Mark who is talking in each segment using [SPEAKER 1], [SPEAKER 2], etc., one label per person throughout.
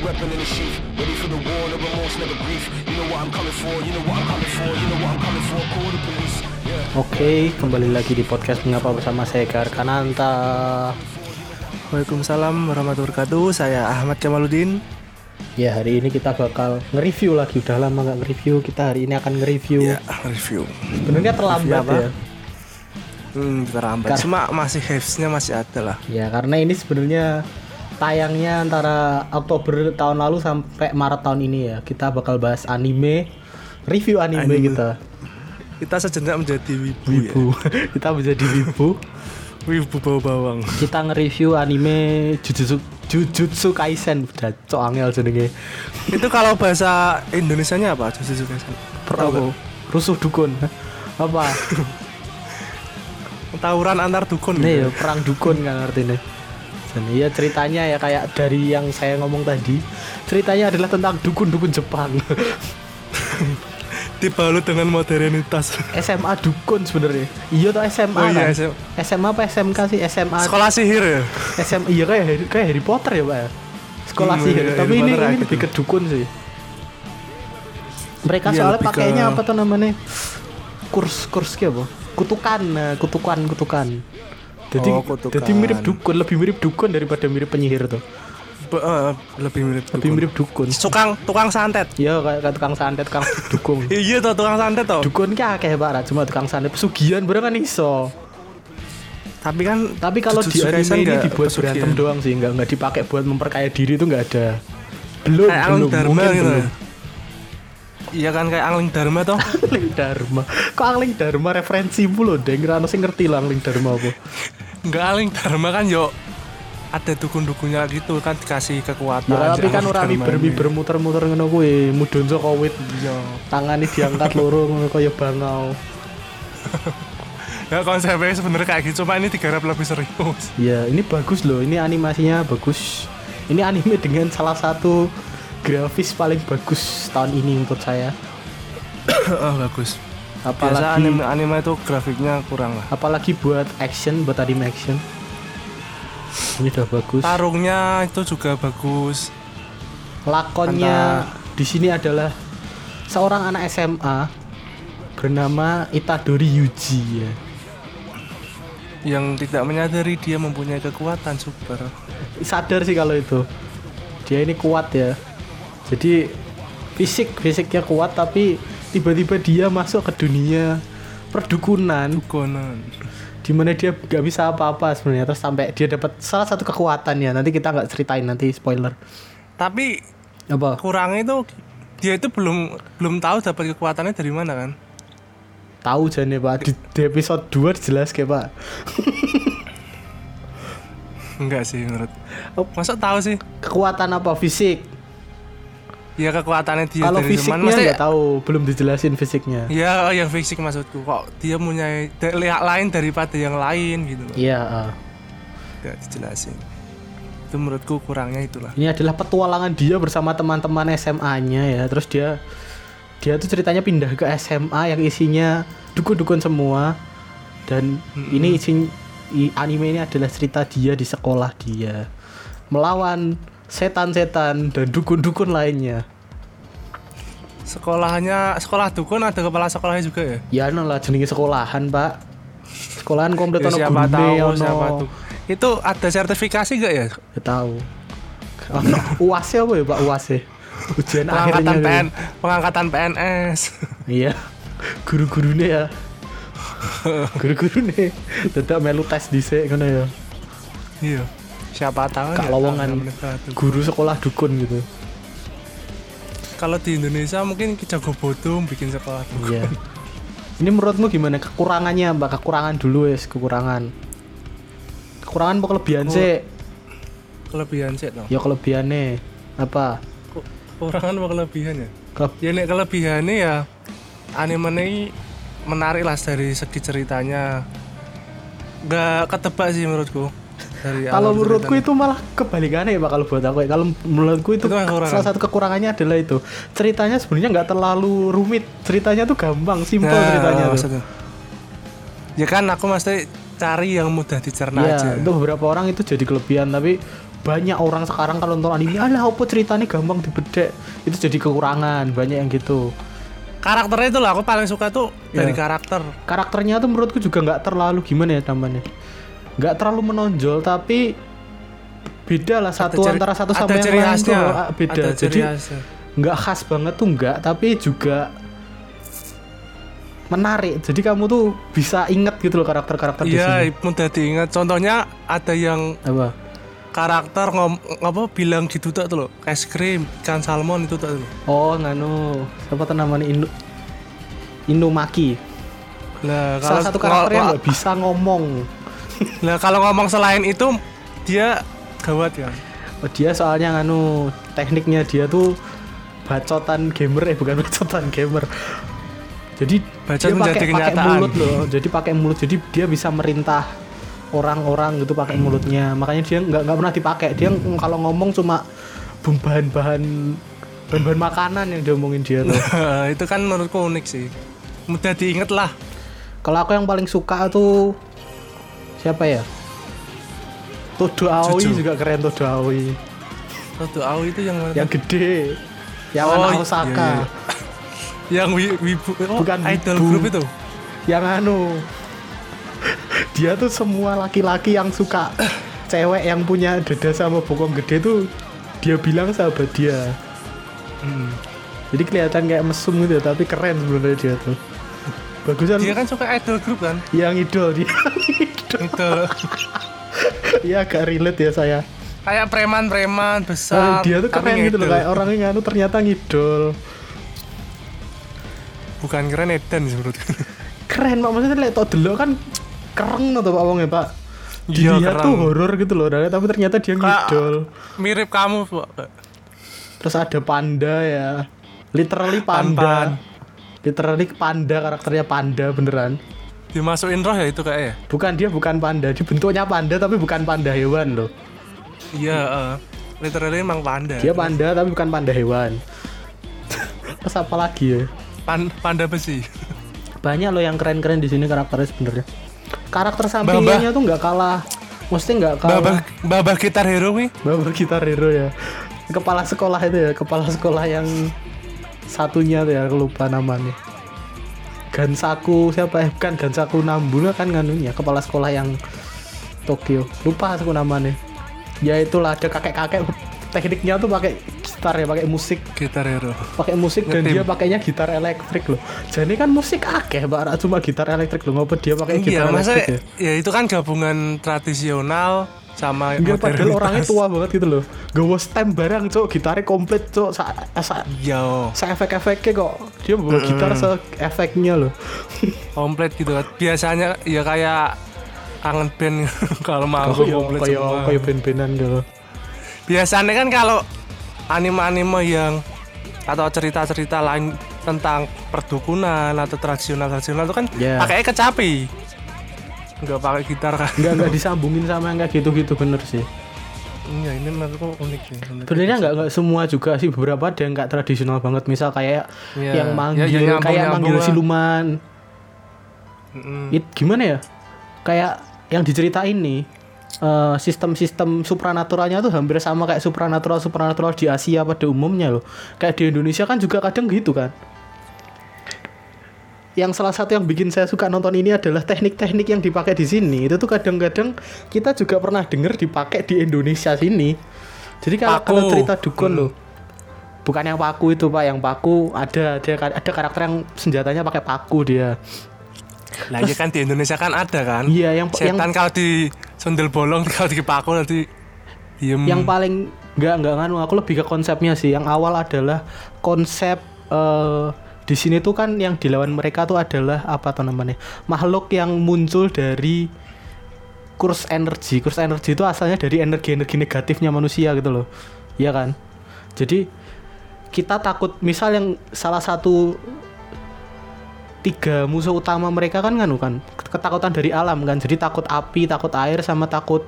[SPEAKER 1] weapon in the sheath. Ready for the war, no remorse, never grief. You know what I'm coming for, you know what I'm coming for, you know what I'm coming for. Call the police. Yeah.
[SPEAKER 2] Oke, kembali lagi di podcast Mengapa bersama saya Kananta.
[SPEAKER 3] Waalaikumsalam warahmatullahi wabarakatuh. Saya Ahmad Kamaluddin.
[SPEAKER 2] Ya, hari ini kita bakal nge-review lagi. Udah lama nggak nge-review. Kita hari ini akan nge-review.
[SPEAKER 3] Ya, review.
[SPEAKER 2] Sebenarnya terlambat
[SPEAKER 3] Review apa?
[SPEAKER 2] ya.
[SPEAKER 3] Hmm, terlambat.
[SPEAKER 2] Kar-
[SPEAKER 3] Cuma masih hypes-nya masih ada lah.
[SPEAKER 2] Ya, karena ini sebenarnya tayangnya antara Oktober tahun lalu sampai Maret tahun ini ya. Kita bakal bahas anime, review anime,
[SPEAKER 3] Anime.
[SPEAKER 2] kita.
[SPEAKER 3] Kita sejenak menjadi wibu, ya.
[SPEAKER 2] Wibu. kita menjadi wibu.
[SPEAKER 3] Wibu bau bawang.
[SPEAKER 2] Kita nge-review anime Jujutsu Jujutsu Kaisen. Udah cok angel jenenge.
[SPEAKER 3] Itu kalau bahasa Indonesianya apa? Jujutsu Kaisen.
[SPEAKER 2] Apa? Rusuh dukun. Apa?
[SPEAKER 3] Tawuran antar dukun.
[SPEAKER 2] Nih ya,
[SPEAKER 3] gitu.
[SPEAKER 2] perang dukun kan artinya. Dan iya ceritanya ya kayak dari yang saya ngomong tadi, ceritanya adalah tentang dukun-dukun Jepang.
[SPEAKER 3] Dibalut dengan modernitas.
[SPEAKER 2] SMA dukun sebenarnya. Iya tuh SMA
[SPEAKER 3] Oh iya,
[SPEAKER 2] kan?
[SPEAKER 3] SM.
[SPEAKER 2] SMA apa SMK sih? SMA
[SPEAKER 3] Sekolah sihir ya?
[SPEAKER 2] SM iya kayak Harry, kayak Harry Potter ya, Pak. ya? Sekolah
[SPEAKER 3] Hmm,
[SPEAKER 2] sihir.
[SPEAKER 3] iya,
[SPEAKER 2] Tapi
[SPEAKER 3] Harry
[SPEAKER 2] ini
[SPEAKER 3] Potter
[SPEAKER 2] ini lebih ke dukun sih. Mereka
[SPEAKER 3] Iya,
[SPEAKER 2] soalnya
[SPEAKER 3] lebih ke-
[SPEAKER 2] pakainya apa tuh namanya? Kurs kurs kayak apa? Kutukan, nah, kutukan, kutukan. Jadi,
[SPEAKER 3] Oh, kutukan.
[SPEAKER 2] jadi mirip dukun, lebih mirip dukun daripada mirip penyihir tuh.
[SPEAKER 3] Be- eh, lebih mirip
[SPEAKER 2] Lebih
[SPEAKER 3] dukun.
[SPEAKER 2] mirip dukun.
[SPEAKER 3] Tukang tukang santet.
[SPEAKER 2] Iya kayak kayak tukang santet, tukang dukung.
[SPEAKER 3] Iya toh tukang santet toh.
[SPEAKER 2] Dukun ki akeh Pak, Ra. cuma tukang santet pesugihan bareng kan iso.
[SPEAKER 3] Tapi kan
[SPEAKER 2] Tapi kalau di anime ini dibuat
[SPEAKER 3] pesugihan.
[SPEAKER 2] berantem doang sih, nggak nggak dipakai buat memperkaya diri itu nggak ada. Belum,
[SPEAKER 3] kayak
[SPEAKER 2] belum, mungkin
[SPEAKER 3] gitu.
[SPEAKER 2] belum.
[SPEAKER 3] Iya kan kayak Angling Dharma toh.
[SPEAKER 2] Angling Dharma. Kok Angling Dharma referensi mulu deh, ngira sing ngerti lah Angling Dharma apa.
[SPEAKER 3] Enggak Angling Dharma kan yo ada dukun-dukunnya gitu kan dikasih kekuatan.
[SPEAKER 2] Ya tapi kan
[SPEAKER 3] Angling
[SPEAKER 2] ora
[SPEAKER 3] Dharma
[SPEAKER 2] miber
[SPEAKER 3] ini.
[SPEAKER 2] miber muter-muter ngono kuwi, mudhun saka wit.
[SPEAKER 3] Iya.
[SPEAKER 2] Tangane diangkat loro ngono kaya bangau.
[SPEAKER 3] Ya konsepnya sebenarnya kayak gitu, cuma ini digarap lebih serius.
[SPEAKER 2] Ya, ini bagus loh. Ini animasinya bagus. Ini anime dengan salah satu grafis paling bagus tahun ini menurut saya.
[SPEAKER 3] oh, bagus. Biasa
[SPEAKER 2] Apalagi
[SPEAKER 3] anime anime itu grafiknya kurang lah.
[SPEAKER 2] apalagi buat action, buat anime action. Ini udah bagus.
[SPEAKER 3] Tarungnya itu juga bagus.
[SPEAKER 2] Lakonnya di sini adalah seorang anak SMA bernama Itadori Yuji ya.
[SPEAKER 3] Yang tidak menyadari dia mempunyai kekuatan super.
[SPEAKER 2] Sadar sih kalau itu. Dia ini kuat ya. Jadi fisik fisiknya kuat tapi tiba-tiba dia masuk ke dunia perdukunan
[SPEAKER 3] Dukunan.
[SPEAKER 2] di mana dia nggak bisa apa-apa sebenarnya terus sampai dia dapat salah satu kekuatan ya nanti kita nggak ceritain nanti spoiler
[SPEAKER 3] Tapi
[SPEAKER 2] apa
[SPEAKER 3] kurangnya itu dia itu belum belum tahu dapat kekuatannya dari mana kan?
[SPEAKER 2] tahu jane pak di, di episode 2 jelas kayak pak
[SPEAKER 3] Enggak sih menurut.
[SPEAKER 2] Oh.
[SPEAKER 3] Masa tahu sih?
[SPEAKER 2] kekuatan apa fisik
[SPEAKER 3] Ya kekuatannya dia
[SPEAKER 2] kalau fisiknya nggak tahu belum dijelasin fisiknya
[SPEAKER 3] Ya, yang fisik maksudku kok dia punya lihat lain daripada yang lain gitu loh.
[SPEAKER 2] iya.
[SPEAKER 3] Tidak dijelasin. Itu menurutku kurangnya itulah.
[SPEAKER 2] ini adalah petualangan dia bersama teman-teman SMA-nya ya terus dia dia tuh ceritanya pindah ke SMA yang isinya dukun-dukun semua dan ini isi anime ini adalah cerita dia di sekolah dia melawan setan-setan dan dukun-dukun lainnya
[SPEAKER 3] Sekolahnya sekolah dukun ada kepala sekolahnya juga ya?
[SPEAKER 2] ya no lah jenenge sekolahan pak sekolahan komplit
[SPEAKER 3] Ya,
[SPEAKER 2] ono
[SPEAKER 3] siapa
[SPEAKER 2] gurune,
[SPEAKER 3] tahu
[SPEAKER 2] ono-
[SPEAKER 3] siapa tuh. Itu ada sertifikasi gak ya?
[SPEAKER 2] Ya tahu Ono uasnya apa ya pak uasnya ujian akhirnya
[SPEAKER 3] Pengangkatan
[SPEAKER 2] gitu.
[SPEAKER 3] PN, pengangkatan PNS.
[SPEAKER 2] Iya. Guru-gurunya ya. Guru-gurune dadak melu tes dhisik ngono ya.
[SPEAKER 3] iya. Siapa tahu
[SPEAKER 2] Kak
[SPEAKER 3] ya,
[SPEAKER 2] lowongan guru sekolah dukun gitu.
[SPEAKER 3] Kalau di Indonesia mungkin Ki jago bodong bikin sekolah dukun.
[SPEAKER 2] Iya. Ini menurutmu gimana kekurangannya Mbak? Kekurangan dulu wes, kekurangan. Kekurangan apa kelebihan
[SPEAKER 3] Ku-
[SPEAKER 2] sih?
[SPEAKER 3] Kelebihan sih dong.
[SPEAKER 2] Ya kelebihannya apa?
[SPEAKER 3] Kekurangan apa kelebihan ya?
[SPEAKER 2] Ke-
[SPEAKER 3] Ya nek kelebihannya ya anime ini menarik lah dari segi ceritanya. Gak ketebak sih menurutku.
[SPEAKER 2] Kalau menurutku itu malah kebalikannya ya Pak kalau buat aku. ya. Kalau menurutku itu
[SPEAKER 3] Itu
[SPEAKER 2] salah satu kekurangannya adalah itu. Ceritanya sebenarnya nggak terlalu rumit. Ceritanya tuh gampang, simpel
[SPEAKER 3] Nah,
[SPEAKER 2] ceritanya tuh.
[SPEAKER 3] Ya kan aku mesti cari yang mudah dicerna
[SPEAKER 2] Iya,
[SPEAKER 3] aja.
[SPEAKER 2] itu beberapa orang itu jadi kelebihan tapi banyak orang sekarang kalau nonton anime alah apa ceritanya gampang dibedek itu jadi kekurangan banyak yang gitu
[SPEAKER 3] Karakternya itu lah aku paling suka tuh dari
[SPEAKER 2] Ya.
[SPEAKER 3] karakter.
[SPEAKER 2] karakternya tuh menurutku juga nggak terlalu gimana ya namanya nggak terlalu menonjol tapi beda lah satu
[SPEAKER 3] ciri-
[SPEAKER 2] antara satu sama yang lain tuh ah, beda.
[SPEAKER 3] Ada
[SPEAKER 2] jadi nggak khas banget tuh nggak tapi juga menarik. Jadi kamu tuh bisa inget gitu loh karakter-karakter di sini.
[SPEAKER 3] Iya, mudah diingat. Contohnya ada yang
[SPEAKER 2] apa?
[SPEAKER 3] karakter ngom apa bilang gitu tak tuh loh. Es krim ikan salmon itu tak tuh.
[SPEAKER 2] Oh nganu. Siapa tuh namanya? Inu Inumaki
[SPEAKER 3] nah
[SPEAKER 2] salah satu karakter yang nggak bisa ngomong
[SPEAKER 3] nah kalau ngomong selain itu dia gawat ya?
[SPEAKER 2] Oh, dia soalnya nganu tekniknya dia tuh bacotan gamer eh bukan bacotan gamer. Jadi
[SPEAKER 3] Bacot
[SPEAKER 2] dia
[SPEAKER 3] menjadi
[SPEAKER 2] pakai pakai
[SPEAKER 3] kenyataan.
[SPEAKER 2] mulut loh jadi pakai mulut. Jadi dia bisa merintah orang-orang gitu pakai mulutnya. Makanya dia nggak nggak pernah dipakai. Dia kalau ngomong cuma bahan-bahan bahan-bahan makanan yang diomongin dia tuh.
[SPEAKER 3] Itu kan menurutku unik sih. Mudah diingat lah
[SPEAKER 2] kalau aku yang paling suka tuh siapa ya? Todo Aoi
[SPEAKER 3] Jujur.
[SPEAKER 2] juga keren Todo Aoi.
[SPEAKER 3] Toto Aoi itu yang mana?
[SPEAKER 2] yang gede. Yang
[SPEAKER 3] Oh,
[SPEAKER 2] anak
[SPEAKER 3] iya,
[SPEAKER 2] Osaka.
[SPEAKER 3] iya, iya. yang wi- wibu oh,
[SPEAKER 2] Bukan
[SPEAKER 3] idol
[SPEAKER 2] wibu.
[SPEAKER 3] group itu?
[SPEAKER 2] Yang anu. Dia tuh semua laki-laki yang suka cewek yang punya dada sama bokong gede tuh dia bilang sahabat dia.
[SPEAKER 3] Hmm.
[SPEAKER 2] jadi kelihatan kayak mesum gitu tapi keren sebenarnya dia tuh. Bagusan.
[SPEAKER 3] Dia kan suka idol group kan?
[SPEAKER 2] Yang idol dia
[SPEAKER 3] itu
[SPEAKER 2] ya agak relate ya saya
[SPEAKER 3] kayak preman-preman
[SPEAKER 2] Nah,
[SPEAKER 3] besar
[SPEAKER 2] dia tuh keren gitu loh kayak orangnya nganu ternyata ngidol
[SPEAKER 3] bukan keren edan sih menurutku
[SPEAKER 2] keren pak maksudnya lihat tau delok kan keren tuh pak wongnya pak
[SPEAKER 3] Iya,
[SPEAKER 2] dia tuh horor gitu loh nah, tapi ternyata dia ngidol
[SPEAKER 3] mirip kamu Pak.
[SPEAKER 2] Terus ada panda ya. Literally panda.
[SPEAKER 3] Pan-pan.
[SPEAKER 2] Literally panda karakternya panda beneran.
[SPEAKER 3] Dimasukin roh ya itu kayak ya
[SPEAKER 2] Bukan dia bukan panda, dia bentuknya panda tapi bukan panda hewan loh.
[SPEAKER 3] iya eh. literally emang panda
[SPEAKER 2] Dia panda tapi bukan panda hewan. Terus apa lagi ya?
[SPEAKER 3] Pan- panda besi
[SPEAKER 2] Banyak loh yang keren-keren di sini karakternya sebenarnya. Karakter sampingannya tuh nggak kalah. Mesti nggak kalah.
[SPEAKER 3] babah babah gitar hero wi
[SPEAKER 2] Bawa gitar hero ya. Kepala sekolah itu ya, kepala sekolah yang satunya tuh ya, lupa namanya. Gansaku siapa eh bukan Gansaku Nambula kan nganunya kepala sekolah yang Tokyo. Lupa aku namanya. Ya itulah ada kakek-kakek tekniknya tuh pakai gitar ya, pakai musik,
[SPEAKER 3] gitar hero
[SPEAKER 2] pakai musik dan
[SPEAKER 3] Ngetim.
[SPEAKER 2] dia pakainya gitar elektrik loh. Jadi kan musik akeh, Mbak, Ra, cuma gitar elektrik loh. Ngapa dia pakai
[SPEAKER 3] iya
[SPEAKER 2] gitar
[SPEAKER 3] masa
[SPEAKER 2] elektrik ya?
[SPEAKER 3] ya itu kan gabungan tradisional sama
[SPEAKER 2] Enggak padahal
[SPEAKER 3] modernitas.
[SPEAKER 2] orangnya tua banget gitu loh. Gawa stem barang, Cok. Gitarnya komplit, Cok. Sa, sa,
[SPEAKER 3] Yo,
[SPEAKER 2] sa efek-efeknya kok. Dia bawa gitar se efeknya loh.
[SPEAKER 3] komplit gitu kan. Biasanya ya kayak kangen band kalau mau
[SPEAKER 2] Kayak
[SPEAKER 3] komplit
[SPEAKER 2] kayak
[SPEAKER 3] semua.
[SPEAKER 2] kayak band-bandan gitu.
[SPEAKER 3] Biasanya kan kalau anime-anime yang atau cerita-cerita lain tentang perdukunan atau tradisional-tradisional itu kan
[SPEAKER 2] Ya.
[SPEAKER 3] pakainya kecapi. Enggak pakai gitar kan.
[SPEAKER 2] Enggak enggak disambungin sama yang kayak gitu-gitu bener sih.
[SPEAKER 3] Iya, ini menurutku unik sih.
[SPEAKER 2] Sebenarnya enggak enggak semua juga sih beberapa ada yang enggak tradisional banget misal kayak
[SPEAKER 3] Iya.
[SPEAKER 2] yang manggil
[SPEAKER 3] Ya, ya, nyambung-
[SPEAKER 2] kayak
[SPEAKER 3] nyambung
[SPEAKER 2] manggil
[SPEAKER 3] lah.
[SPEAKER 2] siluman.
[SPEAKER 3] Mm-mm.
[SPEAKER 2] It gimana ya? Kayak yang diceritain nih eh, sistem-sistem supranaturalnya tuh hampir sama kayak supranatural supranatural di Asia pada umumnya loh. Kayak di Indonesia kan juga kadang gitu kan. Yang salah satu yang bikin saya suka nonton ini adalah teknik-teknik yang dipakai di sini. Itu tuh kadang-kadang kita juga pernah dengar dipakai di Indonesia sini. Jadi kalau
[SPEAKER 3] Paku.
[SPEAKER 2] kalau cerita dukun
[SPEAKER 3] Hmm.
[SPEAKER 2] loh. Bukan yang paku itu, Pak. Yang paku ada ada ada karakter yang senjatanya pakai paku dia.
[SPEAKER 3] Iya kan di Indonesia kan ada kan.
[SPEAKER 2] Iya, yang yang
[SPEAKER 3] Setan kalau di sundel bolong kalau dipaku nanti diem.
[SPEAKER 2] yang paling nggak nggak nganu aku lebih ke konsepnya sih yang awal adalah konsep eh, di sini tuh kan yang dilawan mereka tuh adalah apa tuh namanya? Makhluk yang muncul dari kurs energi. Kurs energi itu asalnya dari energi energi negatifnya manusia gitu loh. Iya kan? Jadi kita takut misal yang salah satu tiga musuh utama mereka kan nganu kan? Ketakutan dari alam kan? Jadi takut api takut air sama takut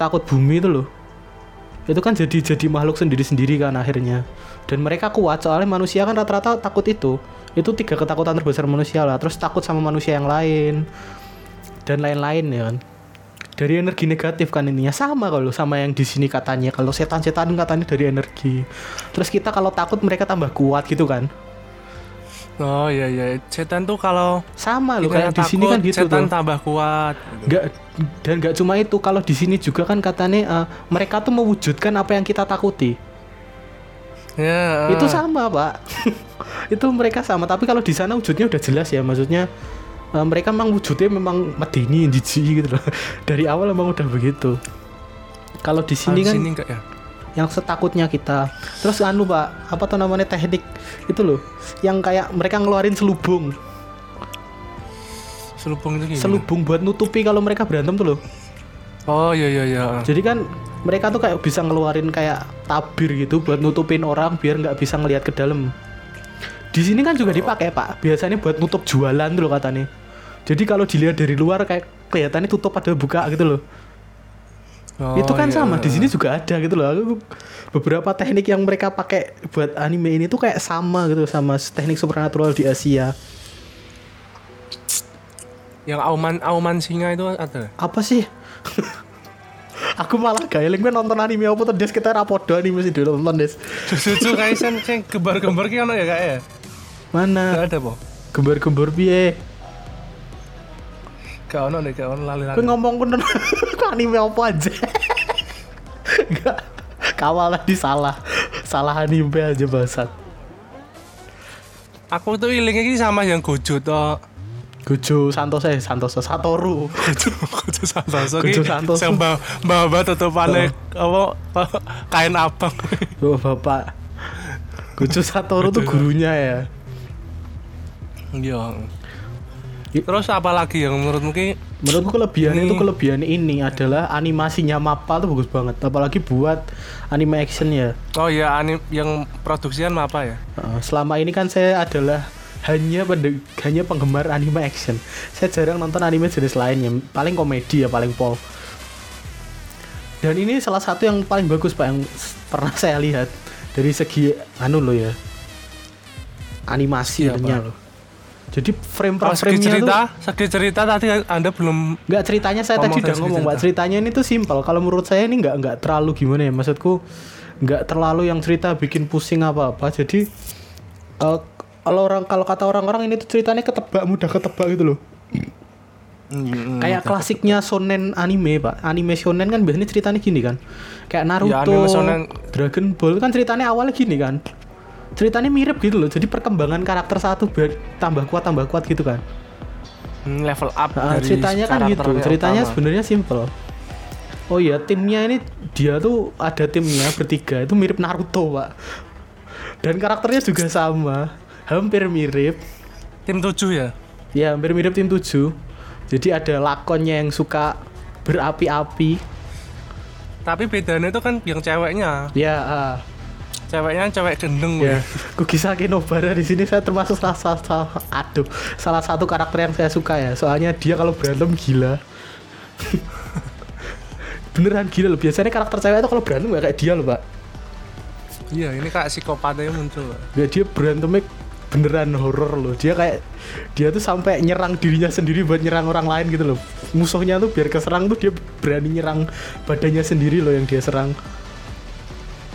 [SPEAKER 2] takut bumi itu loh. Itu kan jadi jadi makhluk sendiri sendiri kan akhirnya dan mereka kuat soalnya manusia kan rata-rata takut itu. Itu tiga ketakutan terbesar manusia lah. Terus takut sama manusia yang lain. Dan lain-lain ya kan. Dari energi negatif kan ininya sama kalau sama yang di sini katanya. Kalau setan-setan katanya dari energi. Terus kita kalau takut mereka tambah kuat gitu kan.
[SPEAKER 3] Oh iya iya, setan tuh kalau
[SPEAKER 2] sama loh kayak di sini kan gitu
[SPEAKER 3] setan
[SPEAKER 2] tuh.
[SPEAKER 3] tambah kuat.
[SPEAKER 2] nggak dan nggak cuma itu. Kalau di sini juga kan katanya eh, mereka tuh mewujudkan apa yang kita takuti
[SPEAKER 3] Ya.
[SPEAKER 2] itu sama pak. Itu mereka sama. Tapi kalau di sana wujudnya udah jelas ya. Maksudnya eh, mereka memang wujudnya memang medeni jijik gitu loh. Dari awal memang udah begitu. Kalau di sini kan
[SPEAKER 3] sini enggak ya?
[SPEAKER 2] yang setakutnya kita. Terus anu pak apa tuh namanya teknik itu loh. Yang kayak mereka ngeluarin selubung.
[SPEAKER 3] Selubung itu gimana?
[SPEAKER 2] selubung buat nutupi kalau mereka berantem tuh loh.
[SPEAKER 3] Oh iya iya iya.
[SPEAKER 2] jadi kan mereka tuh kayak bisa ngeluarin kayak tabir gitu buat nutupin orang biar nggak bisa ngelihat ke dalam. Di sini kan juga dipakai pak. Biasanya buat nutup jualan tuh loh katanya. Jadi kalau dilihat dari luar kayak kelihatannya tutup ada buka gitu loh.
[SPEAKER 3] Oh,
[SPEAKER 2] itu kan
[SPEAKER 3] iya.
[SPEAKER 2] sama di sini juga ada gitu loh. Aku- beberapa teknik yang mereka pakai buat anime ini tuh kayak sama gitu sama teknik supernatural di Asia.
[SPEAKER 3] Yang auman auman singa itu ada.
[SPEAKER 2] apa sih aku malah gak eling nonton anime apa tuh des kita rapodo anime sih dulu nonton des
[SPEAKER 3] Cucu kayak sen sing gembar-gembar ki ono ya kak ya?
[SPEAKER 2] mana
[SPEAKER 3] Gak ada po.
[SPEAKER 2] gembar-gembar piye
[SPEAKER 3] Gak ono nih, gak ono
[SPEAKER 2] gue
[SPEAKER 3] lali-lali.
[SPEAKER 2] ngomong pun anime apa aja Gak kawal tadi salah salah anime aja bangsat
[SPEAKER 3] Aku tuh ilingnya ini sama yang Gojo toh.
[SPEAKER 2] Gojo Santoso eh Santoso Satoru.
[SPEAKER 3] Gojo Santoso.
[SPEAKER 2] Gojo Santoso.
[SPEAKER 3] sing mbah mbah tutupane apa kain abang.
[SPEAKER 2] Oh bapak. Gojo Satoru tuh gurunya ya?
[SPEAKER 3] Iya. Terus apa lagi yang menurutmu ki?
[SPEAKER 2] Menurutku kelebihan
[SPEAKER 3] Ini-
[SPEAKER 2] itu kelebihan ini adalah animasinya Mappa tuh bagus banget. Apalagi buat anime action ya
[SPEAKER 3] Oh iya anim yang produksian apa ya?
[SPEAKER 2] Selama ini kan saya adalah hanya pende- hanya penggemar anime action. Saya jarang nonton anime jenis lainnya Paling komedi ya paling pol. Dan ini salah satu yang paling bagus pak Yang pernah saya lihat. Dari segi anu loh ya Animasi ininya loh Jadi frame per
[SPEAKER 3] Kalau segi
[SPEAKER 2] frame-nya tuh
[SPEAKER 3] cerita, segi cerita tadi Anda belum
[SPEAKER 2] Nggak ceritanya saya tadi udah ngomong
[SPEAKER 3] cerita.
[SPEAKER 2] ceritanya ini tuh simpel. Kalau menurut saya ini nggak nggak terlalu gimana ya. Maksudku nggak terlalu yang cerita bikin pusing apa apa. Jadi eh, kalau orang kalau kata orang-orang ini tuh ceritanya ketebak mudah ketebak gitu loh.
[SPEAKER 3] Hmm,
[SPEAKER 2] Kayak klasiknya shonen anime pak. Anime shonen kan biasanya ceritanya gini kan. Kayak Naruto,
[SPEAKER 3] Ya, shonen-
[SPEAKER 2] Dragon Ball kan ceritanya awalnya gini kan. Ceritanya mirip gitu loh. Jadi perkembangan karakter satu biar tambah kuat tambah kuat gitu kan.
[SPEAKER 3] Hmm, level up
[SPEAKER 2] Nah,
[SPEAKER 3] dari
[SPEAKER 2] ceritanya kan gitu. Ceritanya sebenarnya simple. Oh iya, timnya ini dia tuh ada timnya bertiga itu mirip Naruto, Pak. Dan karakternya juga sama, hampir mirip.
[SPEAKER 3] tim 7 ya.
[SPEAKER 2] Ya, hampir mirip tim 7. Jadi ada lakonnya yang suka berapi-api.
[SPEAKER 3] Tapi bedanya itu kan yang ceweknya.
[SPEAKER 2] Ya, ah,
[SPEAKER 3] Ceweknya cewek gendeng
[SPEAKER 2] ya. Kukisah Kinobara di sini saya termasuk salah, salah, salah, aduh, salah satu karakter yang saya suka ya. Soalnya dia kalau berantem gila. Beneran gila loh. Biasanya karakter cewek itu kalau berantem gak kayak dia loh, Pak.
[SPEAKER 3] Iya, ini kayak psikopatnya muncul. Pak.
[SPEAKER 2] Ya dia berantemnya beneran horor loh. Dia kayak dia tuh sampai nyerang dirinya sendiri buat nyerang orang lain gitu loh. Musuhnya tuh biar keserang tuh dia berani nyerang badannya sendiri loh yang dia serang.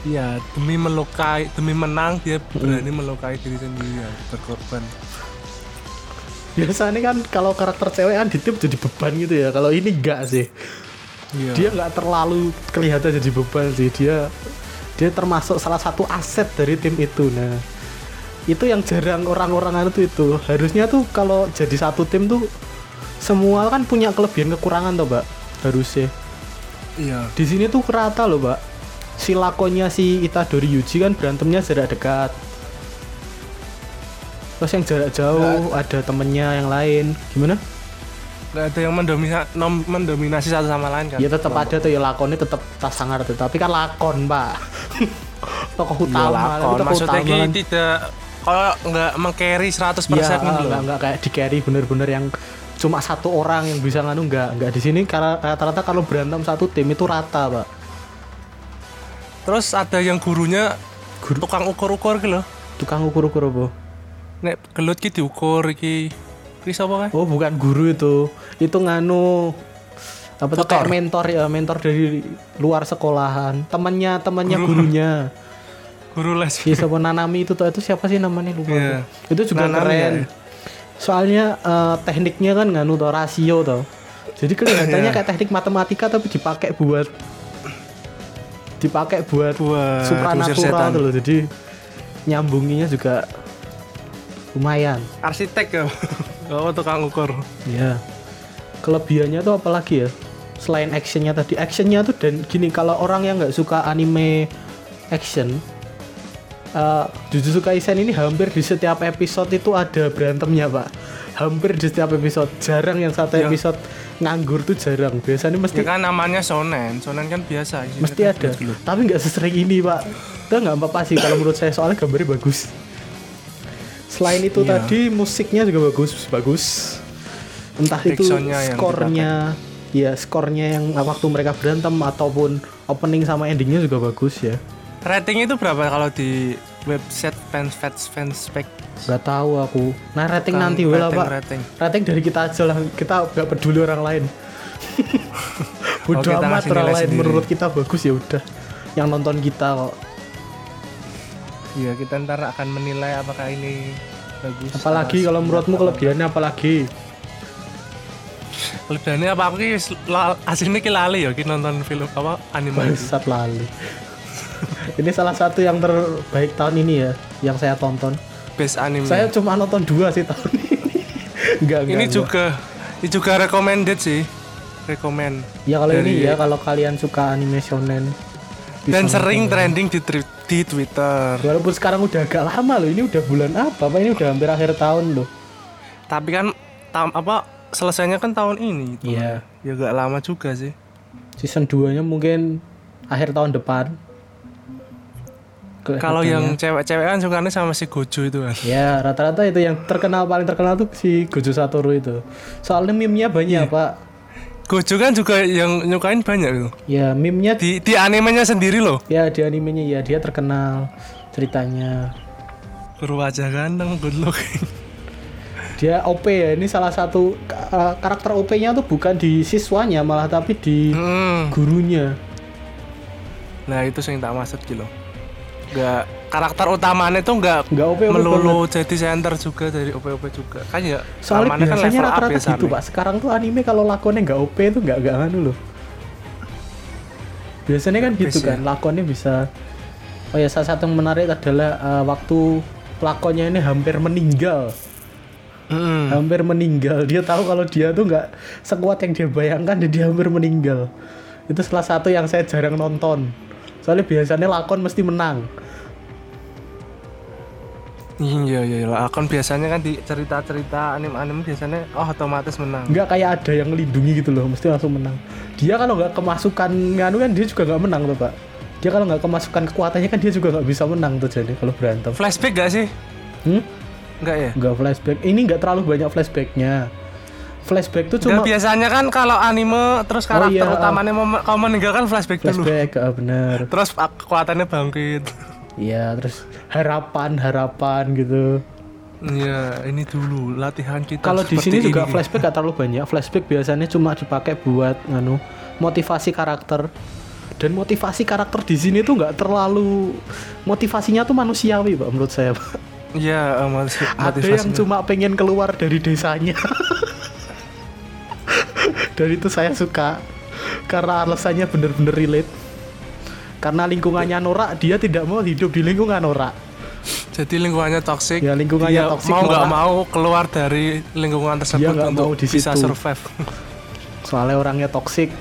[SPEAKER 3] Iya, demi melukai, demi menang dia
[SPEAKER 2] Hmm.
[SPEAKER 3] berani melukai diri sendiri ya, berkorban.
[SPEAKER 2] Biasanya kan kalau karakter cewek kan di tim jadi beban gitu ya. Kalau ini enggak sih.
[SPEAKER 3] Iya.
[SPEAKER 2] Dia nggak terlalu kelihatan jadi beban sih. Dia dia termasuk salah satu aset dari tim itu. Nah, itu yang jarang orang-orang tuh itu. Harusnya tuh kalau jadi satu tim tuh semua kan punya kelebihan kekurangan tuh, Mbak. Harusnya.
[SPEAKER 3] Iya.
[SPEAKER 2] Di sini tuh rata loh, Mbak. Si lakonnya si Itadori Yuji kan berantemnya jarak dekat. Terus yang jarak jauh ada temennya yang lain. Gimana?
[SPEAKER 3] Gak ada yang mendomina, nom- mendominasi satu sama lain kan.
[SPEAKER 2] Ya tetap ada tuh ya lakonnya tetap tas sangar tuh. Tapi kan lakon, Pak. tokoh utama,
[SPEAKER 3] lakon.
[SPEAKER 2] tapi tokoh
[SPEAKER 3] Maksudnya
[SPEAKER 2] utama kan.
[SPEAKER 3] tidak kalau nggak meng-carry 100%
[SPEAKER 2] Iya,
[SPEAKER 3] gitu loh.
[SPEAKER 2] enggak, enggak kayak di carry bener-bener yang cuma satu orang yang bisa nganu enggak enggak di sini karena rata-rata kalau berantem satu tim itu rata pak
[SPEAKER 3] Terus ada yang gurunya
[SPEAKER 2] Guru?
[SPEAKER 3] tukang ukur-ukur gitu loh.
[SPEAKER 2] tukang ukur-ukur apa
[SPEAKER 3] Nek gelut ki diukur iki. Ki sapa kan?
[SPEAKER 2] oh bukan guru itu itu nganu apa tuh kayak mentor ya mentor dari luar sekolahan temannya temannya gurunya
[SPEAKER 3] Guru les.
[SPEAKER 2] si siapa Nanami itu tuh itu siapa sih namanya lupa
[SPEAKER 3] Iya.
[SPEAKER 2] aku. itu juga
[SPEAKER 3] Nanami
[SPEAKER 2] keren
[SPEAKER 3] ya?
[SPEAKER 2] soalnya eh, tekniknya kan nganu tuh rasio tuh jadi kelihatannya
[SPEAKER 3] Iya.
[SPEAKER 2] kayak teknik matematika tapi dipakai buat dipakai buat
[SPEAKER 3] Buat
[SPEAKER 2] supranatural tuh loh jadi nyambunginya juga lumayan
[SPEAKER 3] Arsitek ya. Oh, tukang ukur.
[SPEAKER 2] ya kelebihannya tuh apalagi ya selain actionnya tadi actionnya tuh dan gini kalau orang yang nggak suka anime action eh Jujutsu Kaisen ini hampir di setiap episode itu ada berantemnya pak hampir di setiap episode jarang yang satu
[SPEAKER 3] Ya.
[SPEAKER 2] episode nganggur tuh jarang biasanya mesti
[SPEAKER 3] Ya kan namanya shonen. Shonen kan biasa.
[SPEAKER 2] mesti
[SPEAKER 3] kan
[SPEAKER 2] ada
[SPEAKER 3] loh.
[SPEAKER 2] tapi nggak sesering ini pak itu nggak apa-apa sih kalau menurut saya soalnya gambarnya bagus selain itu
[SPEAKER 3] Iya.
[SPEAKER 2] tadi musiknya juga bagus bagus entah itu skornya ya skornya yang waktu mereka berantem ataupun opening sama endingnya juga bagus ya
[SPEAKER 3] Rating itu berapa kalau di website fans fans fans spec?
[SPEAKER 2] nggak tahu aku nah rating
[SPEAKER 3] Kan
[SPEAKER 2] nanti
[SPEAKER 3] rating,
[SPEAKER 2] pak
[SPEAKER 3] rating.
[SPEAKER 2] rating dari kita aja lah kita nggak peduli orang lain bodoh
[SPEAKER 3] kita
[SPEAKER 2] amat orang lain
[SPEAKER 3] sendiri.
[SPEAKER 2] menurut kita bagus ya udah yang nonton kita kok
[SPEAKER 3] Iya kita ntar akan menilai apakah ini bagus.
[SPEAKER 2] apalagi
[SPEAKER 3] apa-
[SPEAKER 2] kalau menurutmu
[SPEAKER 3] apa-
[SPEAKER 2] kelebihannya apalagi
[SPEAKER 3] Kelebihannya apa aku aslinya ki lali ya ki nonton film apa anime.
[SPEAKER 2] Bangsat lali. ini salah satu yang terbaik tahun ini ya, yang saya tonton.
[SPEAKER 3] Best anime.
[SPEAKER 2] Saya cuma nonton dua sih tahun ini. enggak, enggak.
[SPEAKER 3] ini
[SPEAKER 2] enggak.
[SPEAKER 3] juga ini juga recommended sih. Recommend.
[SPEAKER 2] Ya kalau ini
[SPEAKER 3] dari-
[SPEAKER 2] ya kalau kalian suka anime shonen.
[SPEAKER 3] Dan
[SPEAKER 2] nonton.
[SPEAKER 3] sering trending di di Twitter.
[SPEAKER 2] Walaupun sekarang udah agak lama loh, ini udah bulan apa? Pak ini udah hampir akhir tahun loh.
[SPEAKER 3] Tapi kan tam, apa selesainya kan tahun ini. gitu.
[SPEAKER 2] Iya.
[SPEAKER 3] Ya gak lama juga sih.
[SPEAKER 2] Season 2-nya mungkin akhir tahun depan.
[SPEAKER 3] Kalau yang
[SPEAKER 2] Kelihatannya.
[SPEAKER 3] cewek-cewek kan sukanya sama si Gojo itu kan.
[SPEAKER 2] Ya rata-rata itu yang terkenal paling terkenal tuh si Gojo Satoru itu. Soalnya meme-nya banyak
[SPEAKER 3] Iya.
[SPEAKER 2] pak.
[SPEAKER 3] Gojo kan juga yang nyukain banyak gitu.
[SPEAKER 2] Ya meme-nya
[SPEAKER 3] Di di animenya sendiri loh.
[SPEAKER 2] ya di animenya ya dia terkenal ceritanya.
[SPEAKER 3] Guru wajah ganteng, good looking.
[SPEAKER 2] Dia OP ya. Ini salah satu uh, karakter OP-nya tuh bukan di siswanya malah tapi di
[SPEAKER 3] Hmm.
[SPEAKER 2] gurunya.
[SPEAKER 3] Nah itu sing tak maksud gitu. Gak karakter utamanya tuh nggak
[SPEAKER 2] Nggak OP, OP
[SPEAKER 3] melulu jadi center juga dari OP-OP juga. Kan ya
[SPEAKER 2] Soalnya
[SPEAKER 3] kan
[SPEAKER 2] biasanya
[SPEAKER 3] level up
[SPEAKER 2] rata-rata gitu pak. Sekarang tuh anime kalau lakonnya nggak OP tuh nggak nggak anu loh. Biasanya kan gitu
[SPEAKER 3] ya.
[SPEAKER 2] kan, lakonnya bisa. Oh ya salah satu yang menarik adalah uh, waktu lakonnya ini hampir meninggal,
[SPEAKER 3] Mm-mm.
[SPEAKER 2] hampir meninggal. Dia tahu kalau dia tuh nggak sekuat yang dia bayangkan, dan dia hampir meninggal. Itu salah satu yang saya jarang nonton. Soalnya biasanya lakon mesti menang.
[SPEAKER 3] Iya iya iya. lah. Kan biasanya kan di cerita-cerita anime-anime biasanya oh otomatis menang.
[SPEAKER 2] nggak kayak ada yang melindungi gitu loh mesti langsung menang dia kalau nggak kemasukan nganu kan dia juga nggak menang tuh pak dia kalau nggak kemasukan kekuatannya kan dia juga nggak bisa menang tuh jadi kalau berantem
[SPEAKER 3] Flashback gak sih?
[SPEAKER 2] hmm?
[SPEAKER 3] Enggak ya?
[SPEAKER 2] nggak flashback ini nggak terlalu banyak flashbacknya flashback tuh
[SPEAKER 3] Cuma biasanya kan kalau anime terus karakter
[SPEAKER 2] iya.
[SPEAKER 3] utamanya mau kalau meninggalkan flashback, dulu.
[SPEAKER 2] flashback bener
[SPEAKER 3] Terus kekuatannya bangkit.
[SPEAKER 2] iya terus harapan harapan gitu
[SPEAKER 3] Iya, ini dulu latihan kita.
[SPEAKER 2] kalau di sini juga
[SPEAKER 3] ini.
[SPEAKER 2] flashback nggak terlalu banyak flashback biasanya cuma dipakai buat nganu motivasi karakter dan motivasi karakter di sini tuh nggak terlalu motivasinya tuh manusiawi pak menurut saya pak
[SPEAKER 3] Iya, eh, motiv-
[SPEAKER 2] ada yang cuma pengen keluar dari desanya dan itu saya suka karena alasannya bener-bener relate karena lingkungannya norak dia tidak mau hidup di lingkungan norak
[SPEAKER 3] Jadi lingkungannya toksik.
[SPEAKER 2] Ya, lingkungannya
[SPEAKER 3] Dia
[SPEAKER 2] toksik
[SPEAKER 3] Mau nggak mau keluar dari lingkungan tersebut
[SPEAKER 2] Dia nggak mau
[SPEAKER 3] untuk
[SPEAKER 2] di
[SPEAKER 3] bisa
[SPEAKER 2] situ.
[SPEAKER 3] survive.
[SPEAKER 2] soalnya orangnya toksik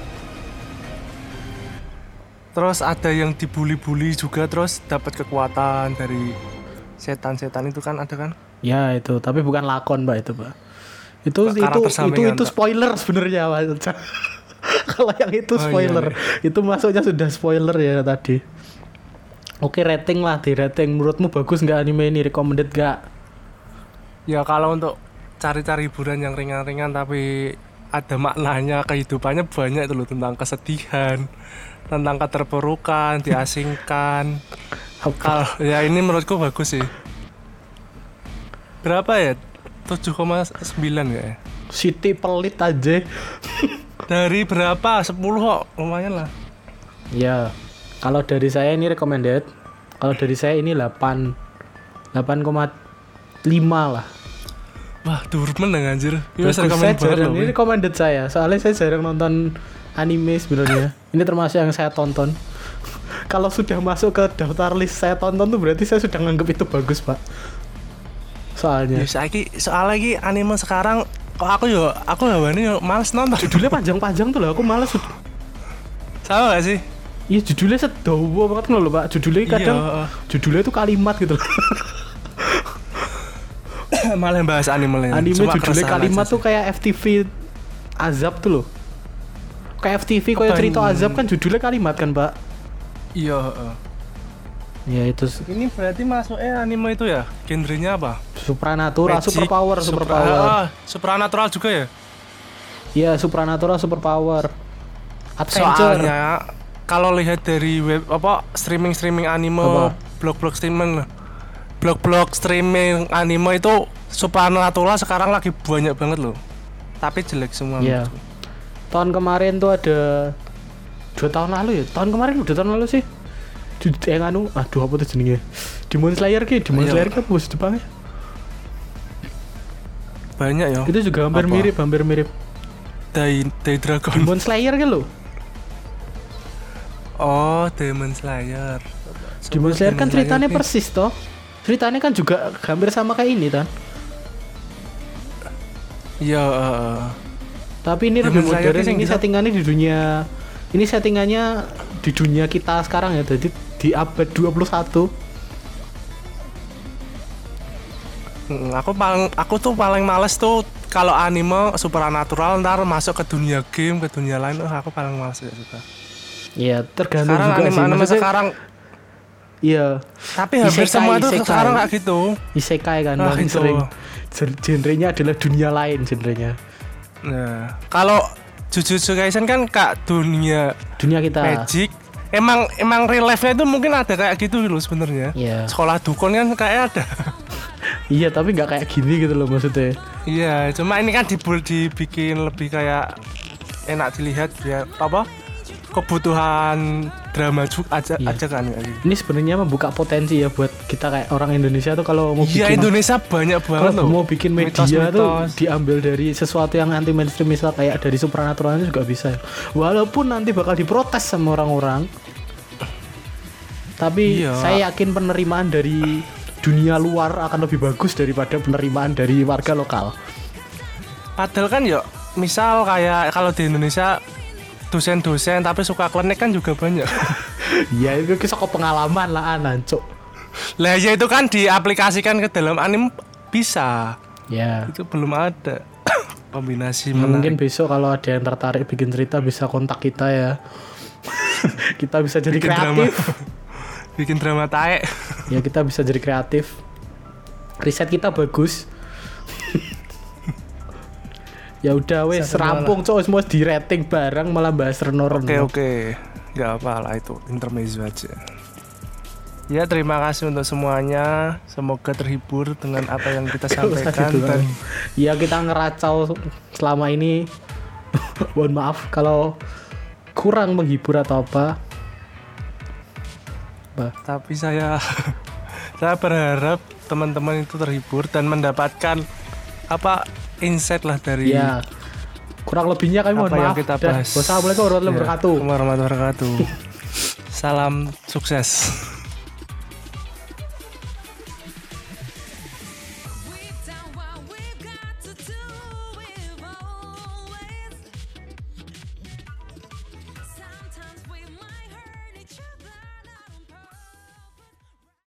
[SPEAKER 3] terus ada yang dibully-bully juga terus dapat kekuatan dari setan-setan itu kan ada kan?
[SPEAKER 2] ya itu tapi bukan lakon mbak itu pak itu itu itu itu spoiler sebenarnya kalau yang itu
[SPEAKER 3] Oh, iya,
[SPEAKER 2] spoiler. itu masuknya sudah spoiler ya tadi. Oke rating lah di rating. Menurutmu bagus nggak anime ini? Recommended nggak?
[SPEAKER 3] Ya kalau untuk cari-cari hiburan yang ringan-ringan tapi ada maknanya kehidupannya banyak itu loh tentang kesedihan, tentang keterpurukan, diasingkan. Kalau ya ini menurutku bagus sih. Berapa ya? 7,9 ya?
[SPEAKER 2] Siti pelit aja
[SPEAKER 3] Dari berapa? 10 kok, lumayan lah.
[SPEAKER 2] Ya, kalau dari saya ini recommended. Kalau dari saya ini 8 8,5 lah.
[SPEAKER 3] Wah, turun dong anjir. Ini saya
[SPEAKER 2] jarang, ini recommended saya. Soalnya saya jarang nonton anime sebenarnya. ini termasuk yang saya tonton. kalau sudah masuk ke daftar list saya tonton tuh berarti saya sudah nganggap itu bagus, Pak. Soalnya
[SPEAKER 3] Ya, saiki soalnya lagi anime sekarang kok aku yo aku wani yo males nonton.
[SPEAKER 2] judulnya panjang-panjang tuh loh, aku males.
[SPEAKER 3] Sama gak sih?
[SPEAKER 2] Iya judulnya sedawa banget loh Pak. Judulnya kadang
[SPEAKER 3] Iya.
[SPEAKER 2] judulnya itu kalimat gitu loh.
[SPEAKER 3] Malah bahas anime lain.
[SPEAKER 2] Anime
[SPEAKER 3] Cuma
[SPEAKER 2] judulnya kalimat tuh kayak FTV azab tuh loh. Kayak FTV kayak cerita azab kan judulnya kalimat kan, Pak.
[SPEAKER 3] Iya, heeh.
[SPEAKER 2] Ya itu
[SPEAKER 3] Ini berarti masuknya anime itu ya? Genrenya apa?
[SPEAKER 2] supranatural,
[SPEAKER 3] Magic,
[SPEAKER 2] superpower,
[SPEAKER 3] supra-
[SPEAKER 2] superpower.
[SPEAKER 3] ah, supranatural juga ya?
[SPEAKER 2] Iya, supranatural, superpower. Adventure.
[SPEAKER 3] Soalnya kalau lihat dari web apa streaming streaming anime, blog-blog streaming. Blog-blog streaming anime itu supranatural sekarang lagi banyak banget loh. Tapi jelek semua.
[SPEAKER 2] Iya. Tahun kemarin tuh ada dua tahun lalu ya. Tahun kemarin udah tahun lalu sih. Di yang anu, aduh apa tuh jenenge? Demon Slayer ki, Demon
[SPEAKER 3] Iya.
[SPEAKER 2] Slayer ki apa bahasa Jepangnya?
[SPEAKER 3] Banyak ya.
[SPEAKER 2] Itu juga hampir
[SPEAKER 3] Apa?
[SPEAKER 2] mirip, hampir mirip.
[SPEAKER 3] Dai Dai Dragon.
[SPEAKER 2] Demon Slayer kan lo.
[SPEAKER 3] Oh, Demon Slayer.
[SPEAKER 2] Demon Slayer kan ceritanya persis toh. Ceritanya kan juga hampir sama kayak ini kan.
[SPEAKER 3] Iya, heeh.
[SPEAKER 2] Tapi ini
[SPEAKER 3] Demon
[SPEAKER 2] lebih modern. Ini settingannya di dunia. Ini settingannya di dunia kita sekarang ya. Jadi di abad 21.
[SPEAKER 3] Mm, aku paling aku tuh paling males tuh kalau anime supernatural ntar masuk ke dunia game ke dunia lain oh, aku paling males ya suka
[SPEAKER 2] Iya, tergantung
[SPEAKER 3] sekarang
[SPEAKER 2] juga
[SPEAKER 3] anime
[SPEAKER 2] sih.
[SPEAKER 3] anime
[SPEAKER 2] Maksudnya,
[SPEAKER 3] sekarang
[SPEAKER 2] Iya,
[SPEAKER 3] tapi hampir
[SPEAKER 2] Isekai,
[SPEAKER 3] semua tuh
[SPEAKER 2] isekai.
[SPEAKER 3] sekarang kayak gitu
[SPEAKER 2] isekai kan
[SPEAKER 3] Ah,
[SPEAKER 2] paling
[SPEAKER 3] itu.
[SPEAKER 2] sering. Gen- Genrenya adalah dunia lain genrenya.
[SPEAKER 3] nah kalau Jujutsu Kaisen kan kak dunia
[SPEAKER 2] Dunia kita.
[SPEAKER 3] magic emang emang real life-nya itu mungkin ada kayak gitu loh sebenarnya
[SPEAKER 2] Iya.
[SPEAKER 3] sekolah dukun kan kayak ada
[SPEAKER 2] Iya, tapi nggak kayak gini gitu loh maksudnya.
[SPEAKER 3] iya cuma ini kan dibul dibikin lebih kayak enak dilihat biar apa kebutuhan drama juga aja
[SPEAKER 2] Iya.
[SPEAKER 3] aja kan gitu.
[SPEAKER 2] Ini sebenarnya membuka potensi ya buat kita kayak orang Indonesia tuh kalau mau
[SPEAKER 3] Iya
[SPEAKER 2] bikin
[SPEAKER 3] Indonesia banyak banget
[SPEAKER 2] kalau
[SPEAKER 3] loh.
[SPEAKER 2] mau bikin media tuh
[SPEAKER 3] Mitos-mitos.
[SPEAKER 2] diambil dari sesuatu yang anti mainstream misal kayak dari supernatural itu juga bisa. Walaupun nanti bakal diprotes sama orang-orang. Tapi
[SPEAKER 3] Iya.
[SPEAKER 2] saya yakin penerimaan dari dunia luar akan lebih bagus daripada penerimaan dari warga lokal.
[SPEAKER 3] Padahal kan ya misal kayak kalau di Indonesia dosen-dosen tapi suka klenik kan juga banyak.
[SPEAKER 2] Iya itu kisah pengalaman lah anan cuk.
[SPEAKER 3] lah ya itu kan diaplikasikan ke dalam anime bisa.
[SPEAKER 2] Ya.
[SPEAKER 3] Itu belum ada kombinasi
[SPEAKER 2] Mungkin
[SPEAKER 3] menarik.
[SPEAKER 2] besok kalau ada yang tertarik bikin cerita bisa kontak kita ya. kita bisa jadi
[SPEAKER 3] Bikin drama.
[SPEAKER 2] kreatif.
[SPEAKER 3] bikin drama taek.
[SPEAKER 2] ya kita bisa jadi kreatif. Riset kita bagus. Ya udah wes rampung cowok semua di rating bareng malah bahas Reno Reno.
[SPEAKER 3] Oke oke, nggak apa lah itu intermezzo aja. Ya terima kasih untuk semuanya. Semoga terhibur dengan apa yang kita sampaikan
[SPEAKER 2] gitu,
[SPEAKER 3] dan
[SPEAKER 2] Ya kita ngeracau selama ini. Mohon maaf kalau kurang menghibur atau apa. Bah,
[SPEAKER 3] tapi saya saya berharap teman-teman itu terhibur dan mendapatkan apa insight lah dari
[SPEAKER 2] ya kurang lebihnya kami mohon
[SPEAKER 3] apa yang
[SPEAKER 2] maaf.
[SPEAKER 3] kita bahas.
[SPEAKER 2] Wassalamualaikum warahmatullahi wabarakatuh.
[SPEAKER 3] warahmatullahi wabarakatuh. Salam sukses.